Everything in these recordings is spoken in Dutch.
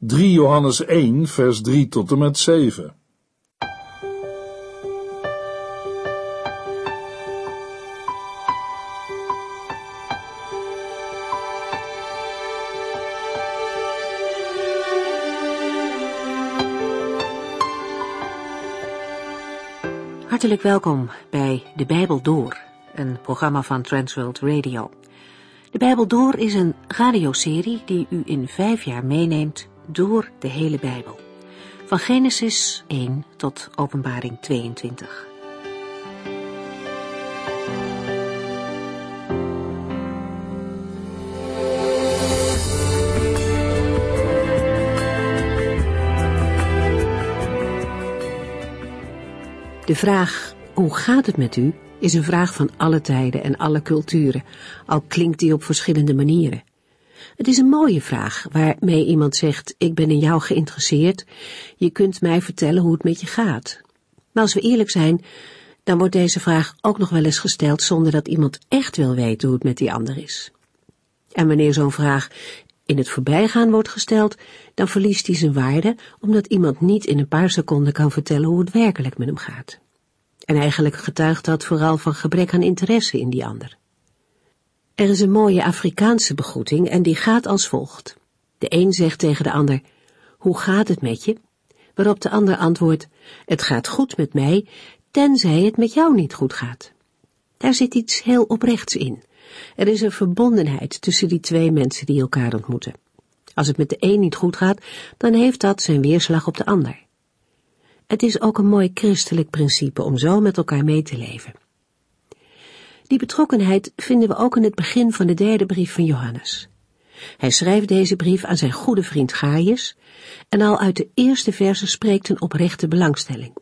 3 Johannes 1, vers 3 tot en met 7. Hartelijk welkom bij De Bijbel Door, een programma van Transworld Radio. De Bijbel Door is een radioserie die u in vijf jaar meeneemt door de hele Bijbel. Van Genesis 1 tot Openbaring 22. De vraag, hoe gaat het met u, is een vraag van alle tijden en alle culturen, al klinkt die op verschillende manieren. Het is een mooie vraag, waarmee iemand zegt, ik ben in jou geïnteresseerd, je kunt mij vertellen hoe het met je gaat. Maar als we eerlijk zijn, dan wordt deze vraag ook nog wel eens gesteld zonder dat iemand echt wil weten hoe het met die ander is. En wanneer zo'n vraag in het voorbijgaan wordt gesteld, dan verliest hij zijn waarde, omdat iemand niet in een paar seconden kan vertellen hoe het werkelijk met hem gaat. En eigenlijk getuigt dat vooral van gebrek aan interesse in die ander. Er is een mooie Afrikaanse begroeting en die gaat als volgt. De een zegt tegen de ander, hoe gaat het met je? Waarop de ander antwoordt, het gaat goed met mij, tenzij het met jou niet goed gaat. Daar zit iets heel oprechts in. Er is een verbondenheid tussen die twee mensen die elkaar ontmoeten. Als het met de een niet goed gaat, dan heeft dat zijn weerslag op de ander. Het is ook een mooi christelijk principe om zo met elkaar mee te leven. Die betrokkenheid vinden we ook in het begin van de derde brief van Johannes. Hij schrijft deze brief aan zijn goede vriend Gaius en al uit de eerste verse spreekt een oprechte belangstelling.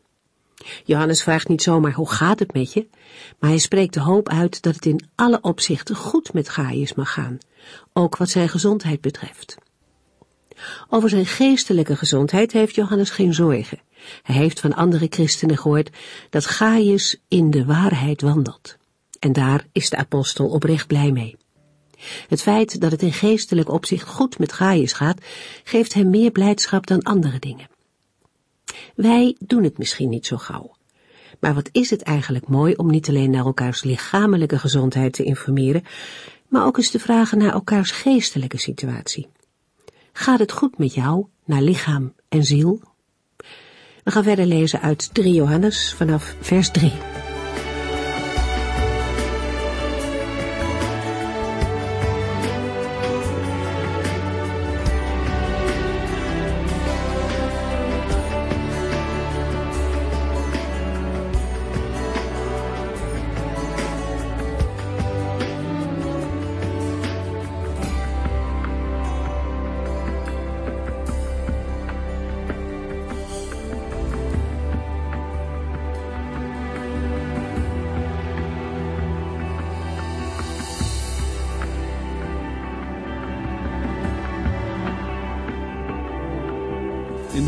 Johannes vraagt niet zomaar hoe gaat het met je, maar hij spreekt de hoop uit dat het in alle opzichten goed met Gaius mag gaan, ook wat zijn gezondheid betreft. Over zijn geestelijke gezondheid heeft Johannes geen zorgen. Hij heeft van andere christenen gehoord dat Gaius in de waarheid wandelt. En daar is de apostel oprecht blij mee. Het feit dat het in geestelijk opzicht goed met Gaius gaat, geeft hem meer blijdschap dan andere dingen. Wij doen het misschien niet zo gauw. Maar wat is het eigenlijk mooi om niet alleen naar elkaars lichamelijke gezondheid te informeren, maar ook eens te vragen naar elkaars geestelijke situatie. Gaat het goed met jou, naar lichaam en ziel? We gaan verder lezen uit 3 Johannes vanaf vers 3.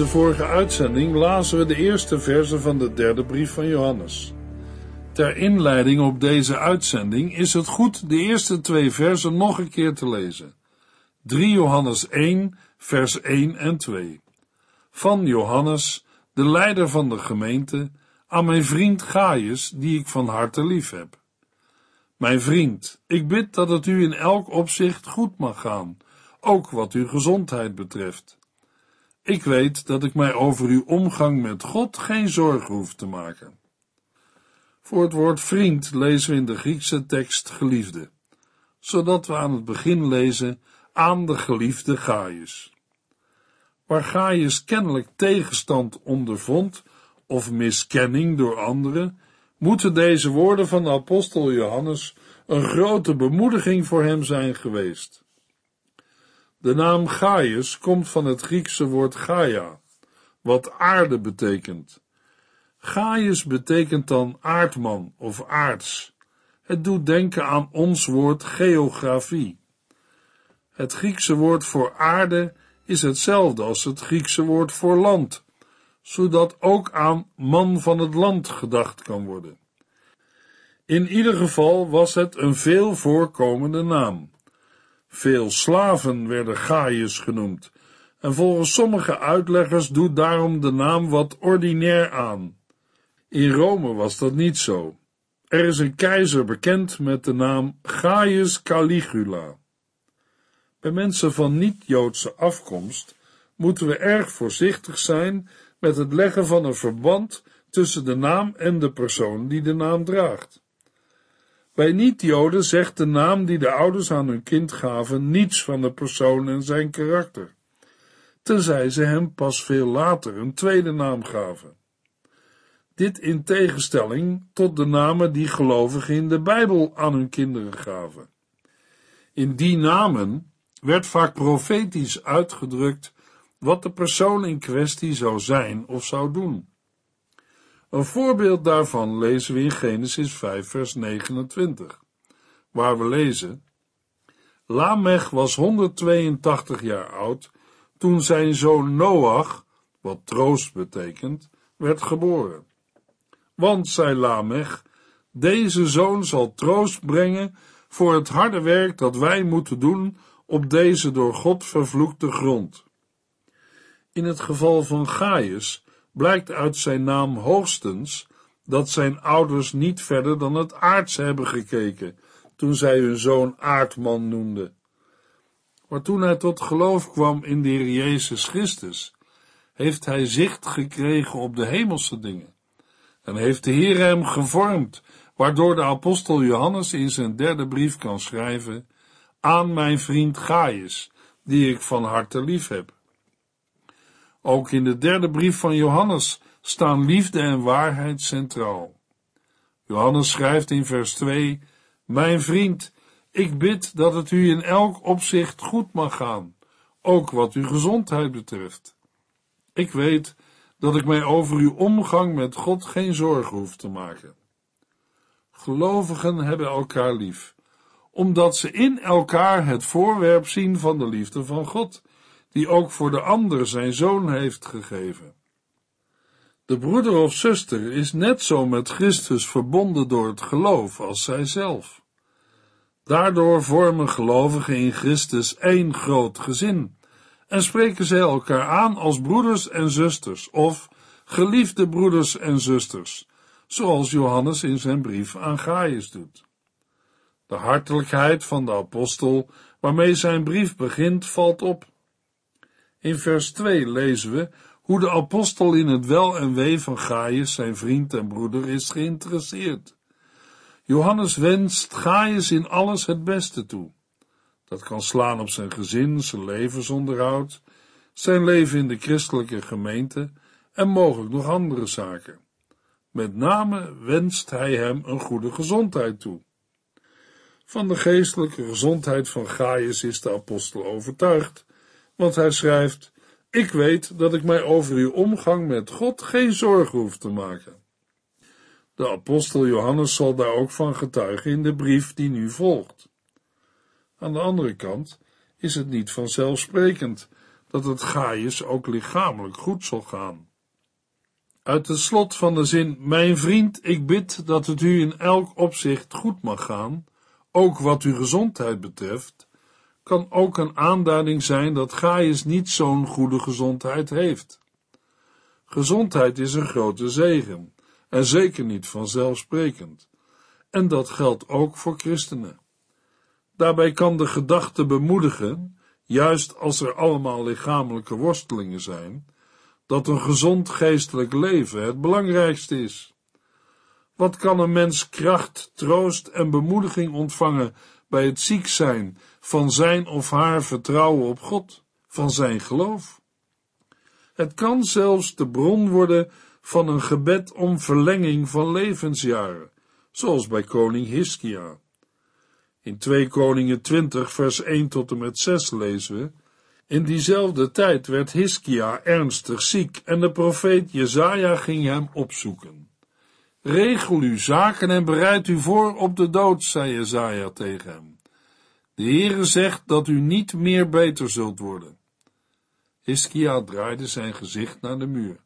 Vorige uitzending lazen we de eerste verse van de derde brief van Johannes. Ter inleiding op deze uitzending is het goed de eerste twee versen nog een keer te lezen. 3 Johannes 1, vers 1 en 2. Van Johannes, de leider van de gemeente, aan mijn vriend Gaius, die ik van harte lief heb. Mijn vriend, ik bid dat het u in elk opzicht goed mag gaan, ook wat uw gezondheid betreft. Ik weet dat ik mij over uw omgang met God geen zorgen hoef te maken. Voor het woord vriend lezen we in de Griekse tekst geliefde, zodat we aan het begin lezen aan de geliefde Gaius. Waar Gaius kennelijk tegenstand ondervond of miskenning door anderen, moeten deze woorden van de apostel Johannes een grote bemoediging voor hem zijn geweest. De naam Gaius komt van het Griekse woord Gaia, wat aarde betekent. Gaius betekent dan aardman of aards. Het doet denken aan ons woord geografie. Het Griekse woord voor aarde is hetzelfde als het Griekse woord voor land, zodat ook aan man van het land gedacht kan worden. In ieder geval was het een veel voorkomende naam. Veel slaven werden Gaius genoemd, en volgens sommige uitleggers doet daarom de naam wat ordinair aan. In Rome was dat niet zo. Er is een keizer bekend met de naam Gaius Caligula. Bij mensen van niet-Joodse afkomst moeten we erg voorzichtig zijn met het leggen van een verband tussen de naam en de persoon die de naam draagt. Bij niet-Joden zegt de naam die de ouders aan hun kind gaven niets van de persoon en zijn karakter, tenzij ze hem pas veel later een tweede naam gaven. Dit in tegenstelling tot de namen die gelovigen in de Bijbel aan hun kinderen gaven. In die namen werd vaak profetisch uitgedrukt wat de persoon in kwestie zou zijn of zou doen. Een voorbeeld daarvan lezen we in Genesis 5, vers 29, waar we lezen: Lamech was 182 jaar oud toen zijn zoon Noach, wat troost betekent, werd geboren. Want, zei Lamech, deze zoon zal troost brengen voor het harde werk dat wij moeten doen op deze door God vervloekte grond. In het geval van Gaius blijkt uit zijn naam hoogstens dat zijn ouders niet verder dan het aardse hebben gekeken toen zij hun zoon aardman noemden. Maar toen hij tot geloof kwam in de Heer Jezus Christus, heeft hij zicht gekregen op de hemelse dingen. En heeft de Heer hem gevormd, waardoor de apostel Johannes in zijn derde brief kan schrijven, aan mijn vriend Gaius, die ik van harte lief heb. Ook in de derde brief van Johannes staan liefde en waarheid centraal. Johannes schrijft in vers 2: Mijn vriend, ik bid dat het u in elk opzicht goed mag gaan, ook wat uw gezondheid betreft. Ik weet dat ik mij over uw omgang met God geen zorgen hoef te maken. Gelovigen hebben elkaar lief, omdat ze in elkaar het voorwerp zien van de liefde van God die ook voor de ander zijn zoon heeft gegeven. De broeder of zuster is net zo met Christus verbonden door het geloof als zijzelf. Daardoor vormen gelovigen in Christus één groot gezin en spreken zij elkaar aan als broeders en zusters of geliefde broeders en zusters, zoals Johannes in zijn brief aan Gaius doet. De hartelijkheid van de apostel waarmee zijn brief begint valt op. In vers 2 lezen we hoe de apostel in het wel en wee van Gaius, zijn vriend en broeder, is geïnteresseerd. Johannes wenst Gaius in alles het beste toe. Dat kan slaan op zijn gezin, zijn levensonderhoud, zijn leven in de christelijke gemeente en mogelijk nog andere zaken. Met name wenst hij hem een goede gezondheid toe. Van de geestelijke gezondheid van Gaius is de apostel overtuigd want hij schrijft: Ik weet dat ik mij over uw omgang met God geen zorgen hoef te maken. De apostel Johannes zal daar ook van getuigen in de brief die nu volgt. Aan de andere kant is het niet vanzelfsprekend dat het Gaius ook lichamelijk goed zal gaan. Uit het slot van de zin: Mijn vriend, ik bid dat het u in elk opzicht goed mag gaan, ook wat uw gezondheid betreft, kan ook een aanduiding zijn dat Gaius niet zo'n goede gezondheid heeft. Gezondheid is een grote zegen en zeker niet vanzelfsprekend. En dat geldt ook voor christenen. Daarbij kan de gedachte bemoedigen, juist als er allemaal lichamelijke worstelingen zijn, dat een gezond geestelijk leven het belangrijkste is. Wat kan een mens kracht, troost en bemoediging ontvangen bij het ziek zijn van zijn of haar vertrouwen op God, van zijn geloof. Het kan zelfs de bron worden van een gebed om verlenging van levensjaren, zoals bij koning Hiskia. In 2 Koningen 20 vers 1 tot en met 6 lezen we, in diezelfde tijd werd Hiskia ernstig ziek en de profeet Jezaja ging hem opzoeken. Regel uw zaken en bereid u voor op de dood, zei Jezaja tegen hem. De Heere zegt dat u niet meer beter zult worden. Hiskia draaide zijn gezicht naar de muur.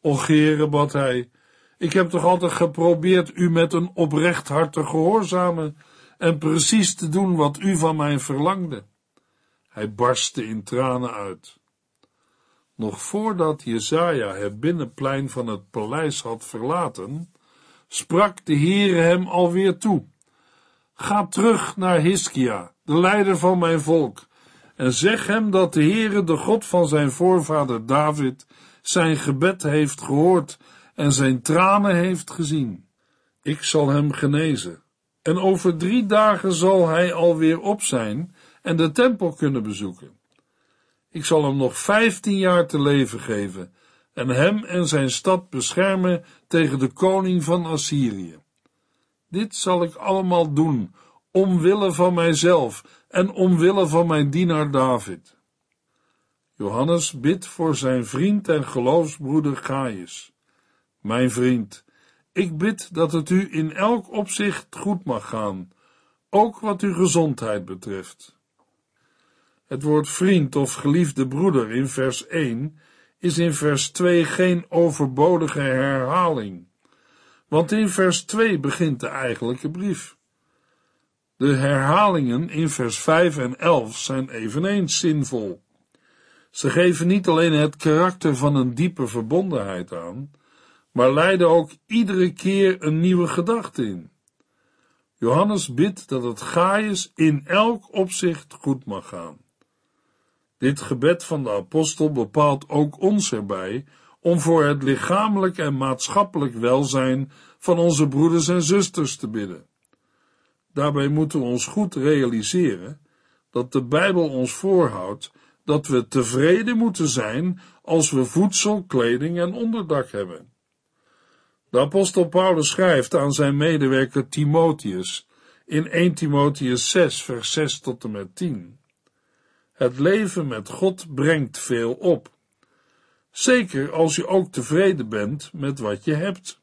Och, Heere, bad hij, ik heb toch altijd geprobeerd u met een oprecht hart te gehoorzamen en precies te doen wat u van mij verlangde. Hij barstte in tranen uit. Nog voordat Jezaja het binnenplein van het paleis had verlaten, sprak de Heere hem alweer toe. Ga terug naar Hiskia, de leider van mijn volk, en zeg hem dat de Heere, de God van zijn voorvader David, zijn gebed heeft gehoord en zijn tranen heeft gezien. Ik zal hem genezen, en over drie dagen zal hij alweer op zijn en de tempel kunnen bezoeken. Ik zal hem nog vijftien jaar te leven geven en hem en zijn stad beschermen tegen de koning van Assyrië. Dit zal ik allemaal doen, omwille van mijzelf en omwille van mijn dienaar David. Johannes bidt voor zijn vriend en geloofsbroeder Gaius. Mijn vriend, ik bid dat het u in elk opzicht goed mag gaan, ook wat uw gezondheid betreft. Het woord vriend of geliefde broeder in vers 1 is in vers 2 geen overbodige herhaling, want in vers 2 begint de eigenlijke brief. De herhalingen in vers 5 en 11 zijn eveneens zinvol. Ze geven niet alleen het karakter van een diepe verbondenheid aan, maar leiden ook iedere keer een nieuwe gedachte in. Johannes bidt dat het Gaius in elk opzicht goed mag gaan. Dit gebed van de apostel bepaalt ook ons erbij om voor het lichamelijk en maatschappelijk welzijn van onze broeders en zusters te bidden. Daarbij moeten we ons goed realiseren dat de Bijbel ons voorhoudt dat we tevreden moeten zijn als we voedsel, kleding en onderdak hebben. De apostel Paulus schrijft aan zijn medewerker Timotheus in 1 Timotheus 6 vers 6 tot en met 10. Het leven met God brengt veel op. Zeker als je ook tevreden bent met wat je hebt.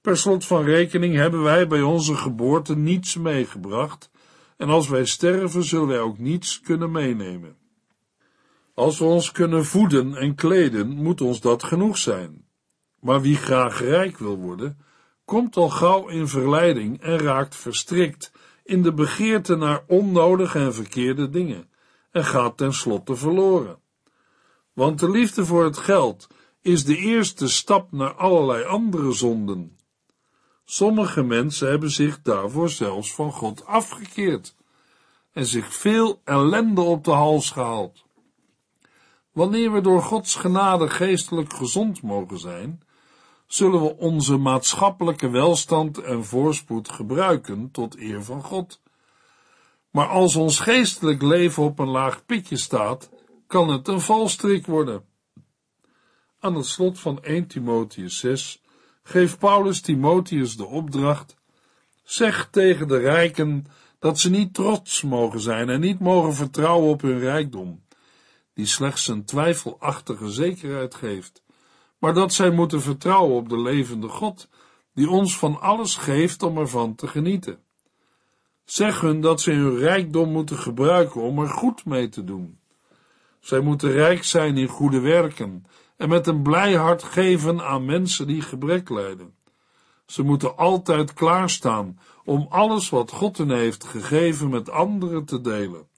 Per slot van rekening hebben wij bij onze geboorte niets meegebracht, en als wij sterven zullen wij ook niets kunnen meenemen. Als we ons kunnen voeden en kleden, moet ons dat genoeg zijn. Maar wie graag rijk wil worden, komt al gauw in verleiding en raakt verstrikt in de begeerte naar onnodige en verkeerde dingen en gaat tenslotte verloren. Want de liefde voor het geld is de eerste stap naar allerlei andere zonden. Sommige mensen hebben zich daarvoor zelfs van God afgekeerd en zich veel ellende op de hals gehaald. Wanneer we door Gods genade geestelijk gezond mogen zijn, zullen we onze maatschappelijke welstand en voorspoed gebruiken tot eer van God. Maar als ons geestelijk leven op een laag pitje staat, kan het een valstrik worden. Aan het slot van 1 Timotheus 6 geeft Paulus Timotheus de opdracht: zeg tegen de rijken dat ze niet trots mogen zijn en niet mogen vertrouwen op hun rijkdom, die slechts een twijfelachtige zekerheid geeft, maar dat zij moeten vertrouwen op de levende God, die ons van alles geeft om ervan te genieten. Zeg hun dat ze hun rijkdom moeten gebruiken om er goed mee te doen. Zij moeten rijk zijn in goede werken en met een blij hart geven aan mensen die gebrek lijden. Ze moeten altijd klaarstaan om alles wat God hen heeft gegeven met anderen te delen.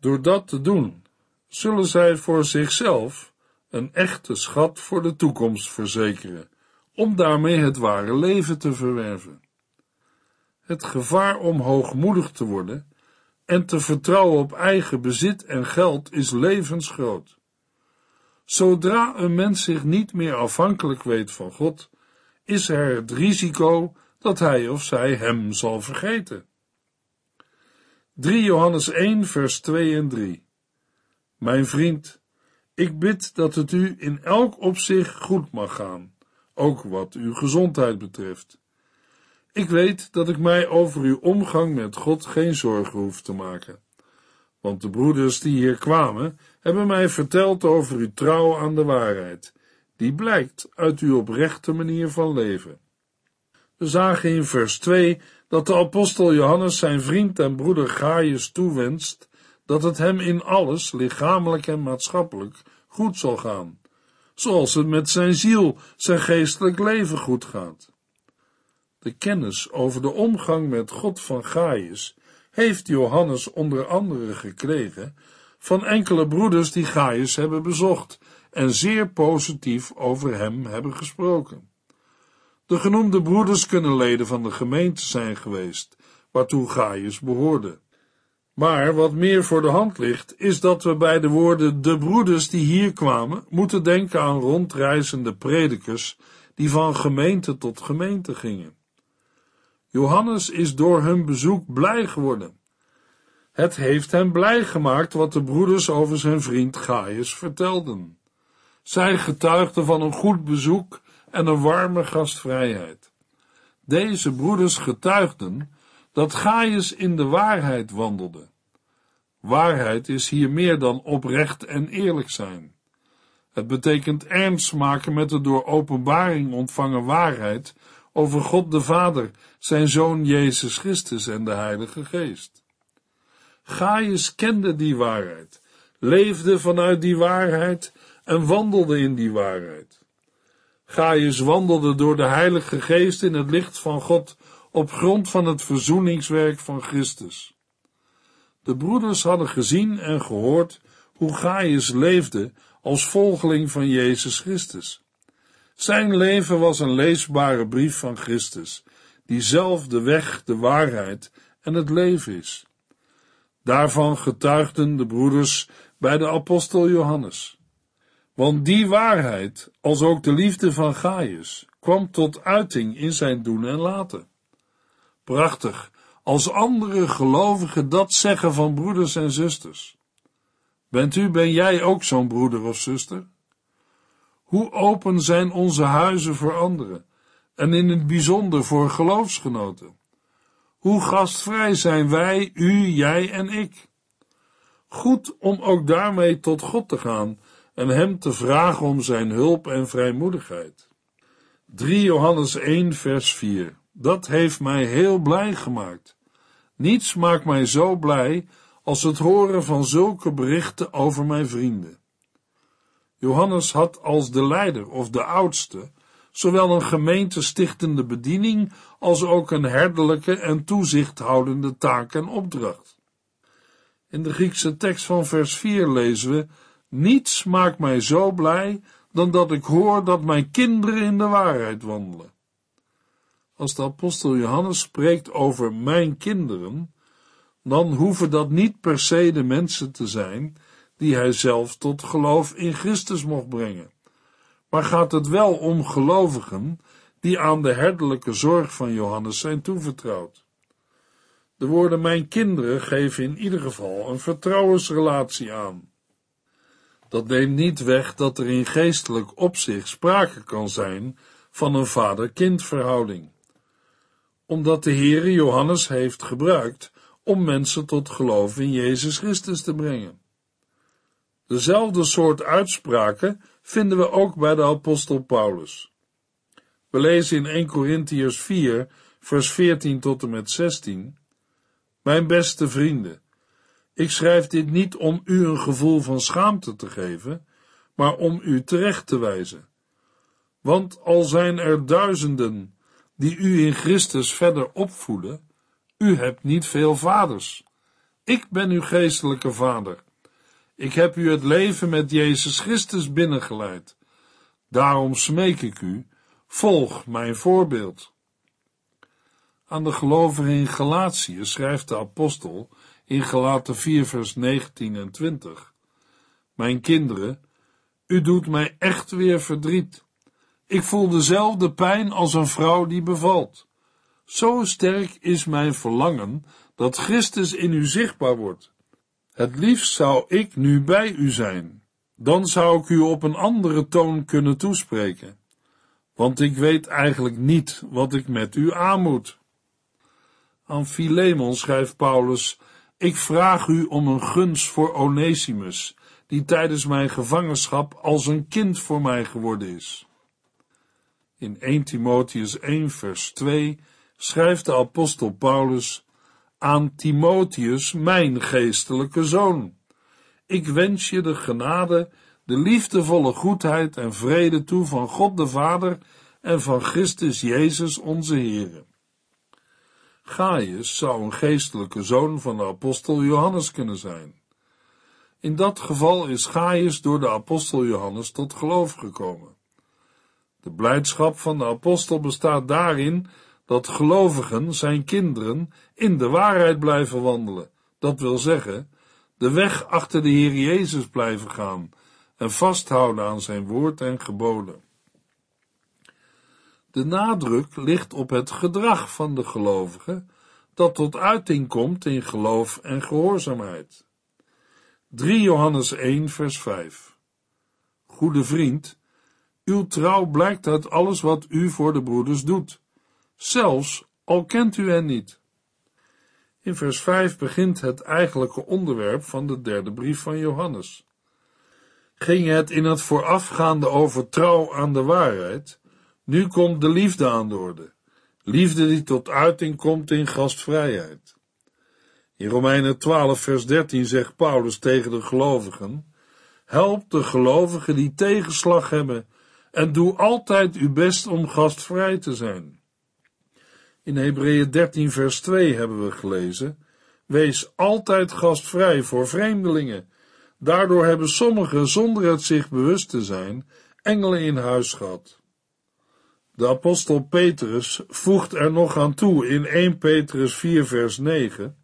Door dat te doen, zullen zij voor zichzelf een echte schat voor de toekomst verzekeren, om daarmee het ware leven te verwerven. Het gevaar om hoogmoedig te worden en te vertrouwen op eigen bezit en geld is levensgroot. Zodra een mens zich niet meer afhankelijk weet van God, is er het risico dat hij of zij hem zal vergeten. 3 Johannes 1 vers 2 en 3 Mijn vriend, ik bid dat het u in elk opzicht goed mag gaan, ook wat uw gezondheid betreft. Ik weet dat ik mij over uw omgang met God geen zorgen hoef te maken. Want de broeders die hier kwamen, hebben mij verteld over uw trouw aan de waarheid, die blijkt uit uw oprechte manier van leven. We zagen in vers 2 dat de apostel Johannes zijn vriend en broeder Gaius toewenst dat het hem in alles, lichamelijk en maatschappelijk, goed zal gaan, zoals het met zijn ziel, zijn geestelijk leven goed gaat. De kennis over de omgang met God van Gaius heeft Johannes onder andere gekregen van enkele broeders die Gaius hebben bezocht en zeer positief over hem hebben gesproken. De genoemde broeders kunnen leden van de gemeente zijn geweest, waartoe Gaius behoorde. Maar wat meer voor de hand ligt, is dat we bij de woorden de broeders die hier kwamen, moeten denken aan rondreizende predikers die van gemeente tot gemeente gingen. Johannes is door hun bezoek blij geworden. Het heeft hem blij gemaakt wat de broeders over zijn vriend Gaius vertelden. Zij getuigden van een goed bezoek en een warme gastvrijheid. Deze broeders getuigden dat Gaius in de waarheid wandelde. Waarheid is hier meer dan oprecht en eerlijk zijn. Het betekent ernst maken met de door openbaring ontvangen waarheid over God de Vader, zijn Zoon Jezus Christus en de Heilige Geest. Gaius kende die waarheid, leefde vanuit die waarheid en wandelde in die waarheid. Gaius wandelde door de Heilige Geest in het licht van God op grond van het verzoeningswerk van Christus. De broeders hadden gezien en gehoord hoe Gaius leefde als volgeling van Jezus Christus. Zijn leven was een leesbare brief van Christus, die zelf de weg, de waarheid en het leven is. Daarvan getuigden de broeders bij de apostel Johannes. Want die waarheid, als ook de liefde van Gaius, kwam tot uiting in zijn doen en laten. Prachtig, als andere gelovigen dat zeggen van broeders en zusters. Bent u, ben jij ook zo'n broeder of zuster? Hoe open zijn onze huizen voor anderen, en in het bijzonder voor geloofsgenoten? Hoe gastvrij zijn wij, u, jij en ik? Goed om ook daarmee tot God te gaan en Hem te vragen om Zijn hulp en vrijmoedigheid. 3 Johannes 1 vers 4 Dat heeft mij heel blij gemaakt. Niets maakt mij zo blij als het horen van zulke berichten over mijn vrienden. Johannes had als de leider of de oudste zowel een gemeente stichtende bediening als ook een herderlijke en toezichthoudende taak en opdracht. In de Griekse tekst van vers 4 lezen we: Niets maakt mij zo blij dan dat ik hoor dat mijn kinderen in de waarheid wandelen. Als de apostel Johannes spreekt over mijn kinderen, dan hoeven dat niet per se de mensen te zijn die hij zelf tot geloof in Christus mocht brengen. Maar gaat het wel om gelovigen die aan de herderlijke zorg van Johannes zijn toevertrouwd. De woorden mijn kinderen geven in ieder geval een vertrouwensrelatie aan. Dat neemt niet weg dat er in geestelijk opzicht sprake kan zijn van een vader-kind verhouding. Omdat de Heere Johannes heeft gebruikt om mensen tot geloof in Jezus Christus te brengen. Dezelfde soort uitspraken vinden we ook bij de apostel Paulus. We lezen in 1 Corinthiërs 4, vers 14 tot en met 16. Mijn beste vrienden, ik schrijf dit niet om u een gevoel van schaamte te geven, maar om u terecht te wijzen. Want al zijn er duizenden die u in Christus verder opvoeden, u hebt niet veel vaders. Ik ben uw geestelijke vader. Ik heb u het leven met Jezus Christus binnengeleid. Daarom smeek ik u, volg mijn voorbeeld. Aan de gelovigen in Galatië schrijft de apostel in Galaten 4 vers 19 en 20. Mijn kinderen, u doet mij echt weer verdriet. Ik voel dezelfde pijn als een vrouw die bevalt. Zo sterk is mijn verlangen dat Christus in u zichtbaar wordt. Het liefst zou ik nu bij u zijn. Dan zou ik u op een andere toon kunnen toespreken. Want ik weet eigenlijk niet wat ik met u aan moet. Aan Philemon schrijft Paulus: Ik vraag u om een gunst voor Onesimus, die tijdens mijn gevangenschap als een kind voor mij geworden is. In 1 Timotheus 1 vers 2 schrijft de apostel Paulus aan Timotheus, mijn geestelijke zoon. Ik wens je de genade, de liefdevolle goedheid en vrede toe van God de Vader en van Christus Jezus onze Heer. Gaius zou een geestelijke zoon van de apostel Johannes kunnen zijn. In dat geval is Gaius door de apostel Johannes tot geloof gekomen. De blijdschap van de apostel bestaat daarin dat gelovigen, zijn kinderen, in de waarheid blijven wandelen. Dat wil zeggen, de weg achter de Heer Jezus blijven gaan en vasthouden aan zijn woord en geboden. De nadruk ligt op het gedrag van de gelovige, dat tot uiting komt in geloof en gehoorzaamheid. 3 Johannes 1 vers 5 Goede vriend, uw trouw blijkt uit alles wat u voor de broeders doet, zelfs al kent u hen niet. In vers 5 begint het eigenlijke onderwerp van de derde brief van Johannes. Ging het in het voorafgaande over trouw aan de waarheid, nu komt de liefde aan de orde. Liefde die tot uiting komt in gastvrijheid. In Romeinen 12 vers 13 zegt Paulus tegen de gelovigen, help de gelovigen die tegenslag hebben en doe altijd uw best om gastvrij te zijn. In Hebreeën 13 vers 2 hebben we gelezen, wees altijd gastvrij voor vreemdelingen. Daardoor hebben sommigen, zonder het zich bewust te zijn, engelen in huis gehad. De apostel Petrus voegt er nog aan toe in 1 Petrus 4 vers 9,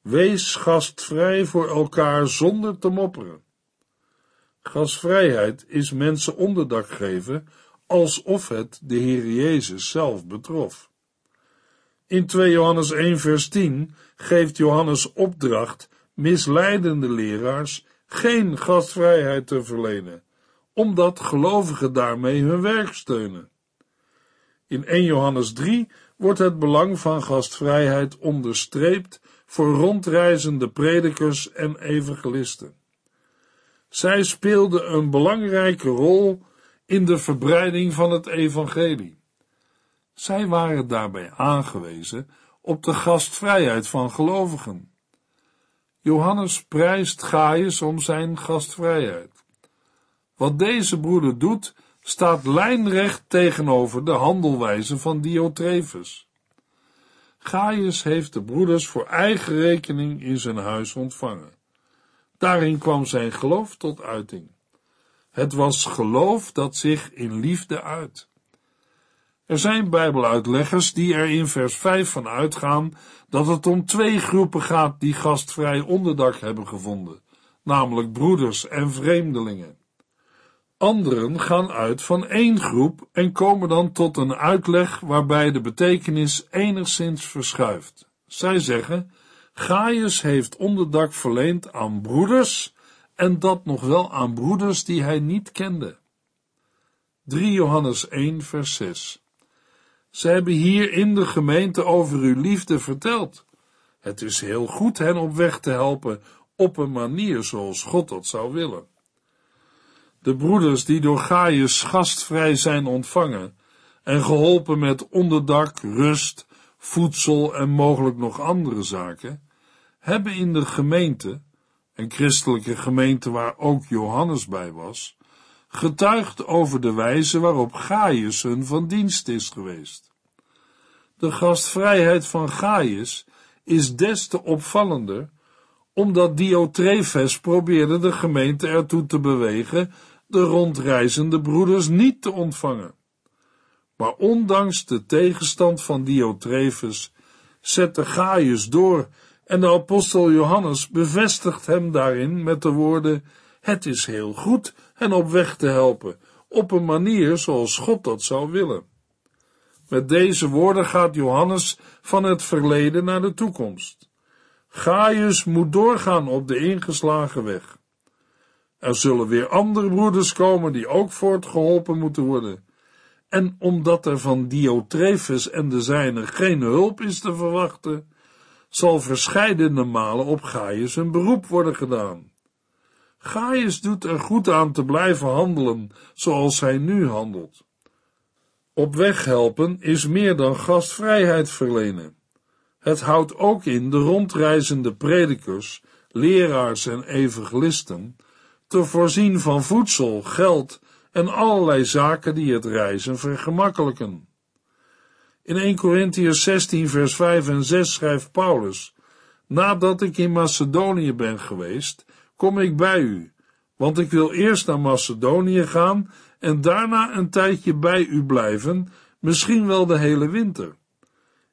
wees gastvrij voor elkaar zonder te mopperen. Gastvrijheid is mensen onderdak geven alsof het de Heer Jezus zelf betrof. In 2 Johannes 1 vers 10 geeft Johannes opdracht misleidende leraars geen gastvrijheid te verlenen, omdat gelovigen daarmee hun werk steunen. In 1 Johannes 3 wordt het belang van gastvrijheid onderstreept voor rondreizende predikers en evangelisten. Zij speelden een belangrijke rol in de verbreiding van het evangelie. Zij waren daarbij aangewezen op de gastvrijheid van gelovigen. Johannes prijst Gaius om zijn gastvrijheid. Wat deze broeder doet, staat lijnrecht tegenover de handelwijze van Diotrefus. Gaius heeft de broeders voor eigen rekening in zijn huis ontvangen. Daarin kwam zijn geloof tot uiting. Het was geloof dat zich in liefde uit. Er zijn Bijbeluitleggers die er in vers 5 van uitgaan dat het om twee groepen gaat die gastvrij onderdak hebben gevonden, namelijk broeders en vreemdelingen. Anderen gaan uit van één groep en komen dan tot een uitleg waarbij de betekenis enigszins verschuift. Zij zeggen, Gaius heeft onderdak verleend aan broeders en dat nog wel aan broeders die hij niet kende. 3 Johannes 1 vers 6 Ze hebben hier in de gemeente over uw liefde verteld. Het is heel goed hen op weg te helpen op een manier zoals God dat zou willen. De broeders die door Gaius gastvrij zijn ontvangen en geholpen met onderdak, rust, voedsel en mogelijk nog andere zaken, hebben in de gemeente, een christelijke gemeente waar ook Johannes bij was, getuigd over de wijze waarop Gaius hun van dienst is geweest. De gastvrijheid van Gaius is des te opvallender, omdat Diotrefes probeerde de gemeente ertoe te bewegen de rondreizende broeders niet te ontvangen. Maar ondanks de tegenstand van Diotrefus zette Gaius door en de apostel Johannes bevestigt hem daarin met de woorden: Het is heel goed hen op weg te helpen, op een manier zoals God dat zou willen. Met deze woorden gaat Johannes van het verleden naar de toekomst. Gaius moet doorgaan op de ingeslagen weg. Er zullen weer andere broeders komen die ook voortgeholpen moeten worden. En omdat er van Diotrefus en de zijnen geen hulp is te verwachten, zal verscheidene malen op Gaius een beroep worden gedaan. Gaius doet er goed aan te blijven handelen zoals hij nu handelt. Op weg helpen is meer dan gastvrijheid verlenen. Het houdt ook in de rondreizende predikers, leraars en evangelisten te voorzien van voedsel, geld en allerlei zaken die het reizen vergemakkelijken. In 1 Corinthians 16 vers 5 en 6 schrijft Paulus, nadat ik in Macedonië ben geweest, kom ik bij u, want ik wil eerst naar Macedonië gaan en daarna een tijdje bij u blijven, misschien wel de hele winter.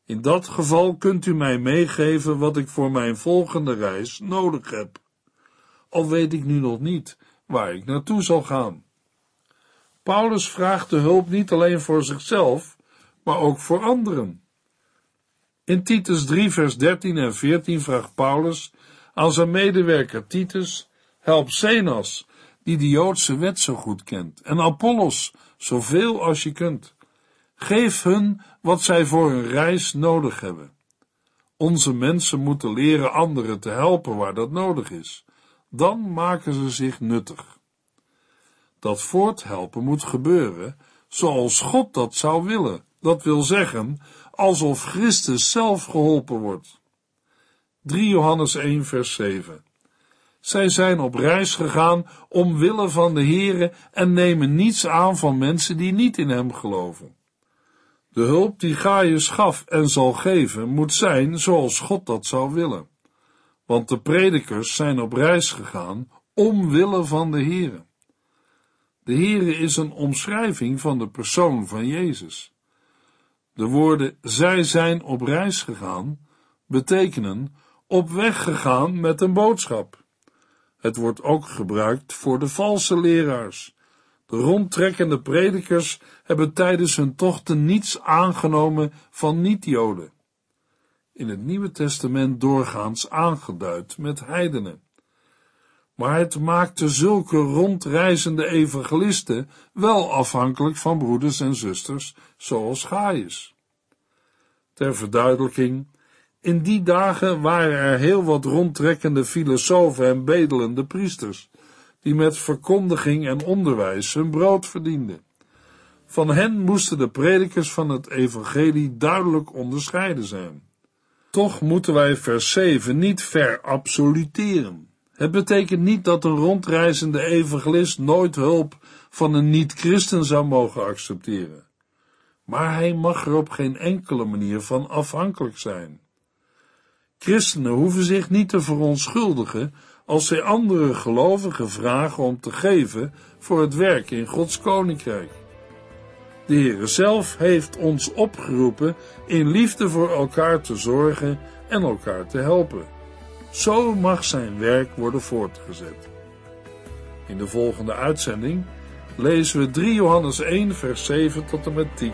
In dat geval kunt u mij meegeven wat ik voor mijn volgende reis nodig heb. Al weet ik nu nog niet waar ik naartoe zal gaan. Paulus vraagt de hulp niet alleen voor zichzelf, maar ook voor anderen. In Titus 3, vers 13 en 14 vraagt Paulus aan zijn medewerker Titus: Help Zenas, die de Joodse wet zo goed kent, en Apollos, zoveel als je kunt. Geef hun wat zij voor hun reis nodig hebben. Onze mensen moeten leren anderen te helpen waar dat nodig is. Dan maken ze zich nuttig. Dat voorthelpen moet gebeuren zoals God dat zou willen. Dat wil zeggen, alsof Christus zelf geholpen wordt. 3 Johannes 1 vers 7 Zij zijn op reis gegaan omwille van de Here en nemen niets aan van mensen die niet in hem geloven. De hulp die Gaius gaf en zal geven, moet zijn zoals God dat zou willen. Want de predikers zijn op reis gegaan omwille van de Here. De Here is een omschrijving van de persoon van Jezus. De woorden zij zijn op reis gegaan betekenen op weg gegaan met een boodschap. Het wordt ook gebruikt voor de valse leraars. De rondtrekkende predikers hebben tijdens hun tochten niets aangenomen van niet-Joden. In het Nieuwe Testament doorgaans aangeduid met heidenen. Maar het maakte zulke rondreizende evangelisten wel afhankelijk van broeders en zusters zoals Gaius. Ter verduidelijking, in die dagen waren er heel wat rondtrekkende filosofen en bedelende priesters, die met verkondiging en onderwijs hun brood verdienden. Van hen moesten de predikers van het evangelie duidelijk onderscheiden zijn. Toch moeten wij vers 7 niet verabsoluteren. Het betekent niet dat een rondreizende evangelist nooit hulp van een niet-christen zou mogen accepteren. Maar hij mag er op geen enkele manier van afhankelijk zijn. Christenen hoeven zich niet te verontschuldigen als zij andere gelovigen vragen om te geven voor het werk in Gods koninkrijk. De Heere zelf heeft ons opgeroepen in liefde voor elkaar te zorgen en elkaar te helpen. Zo mag zijn werk worden voortgezet. In de volgende uitzending lezen we 3 Johannes 1 vers 7 tot en met 10.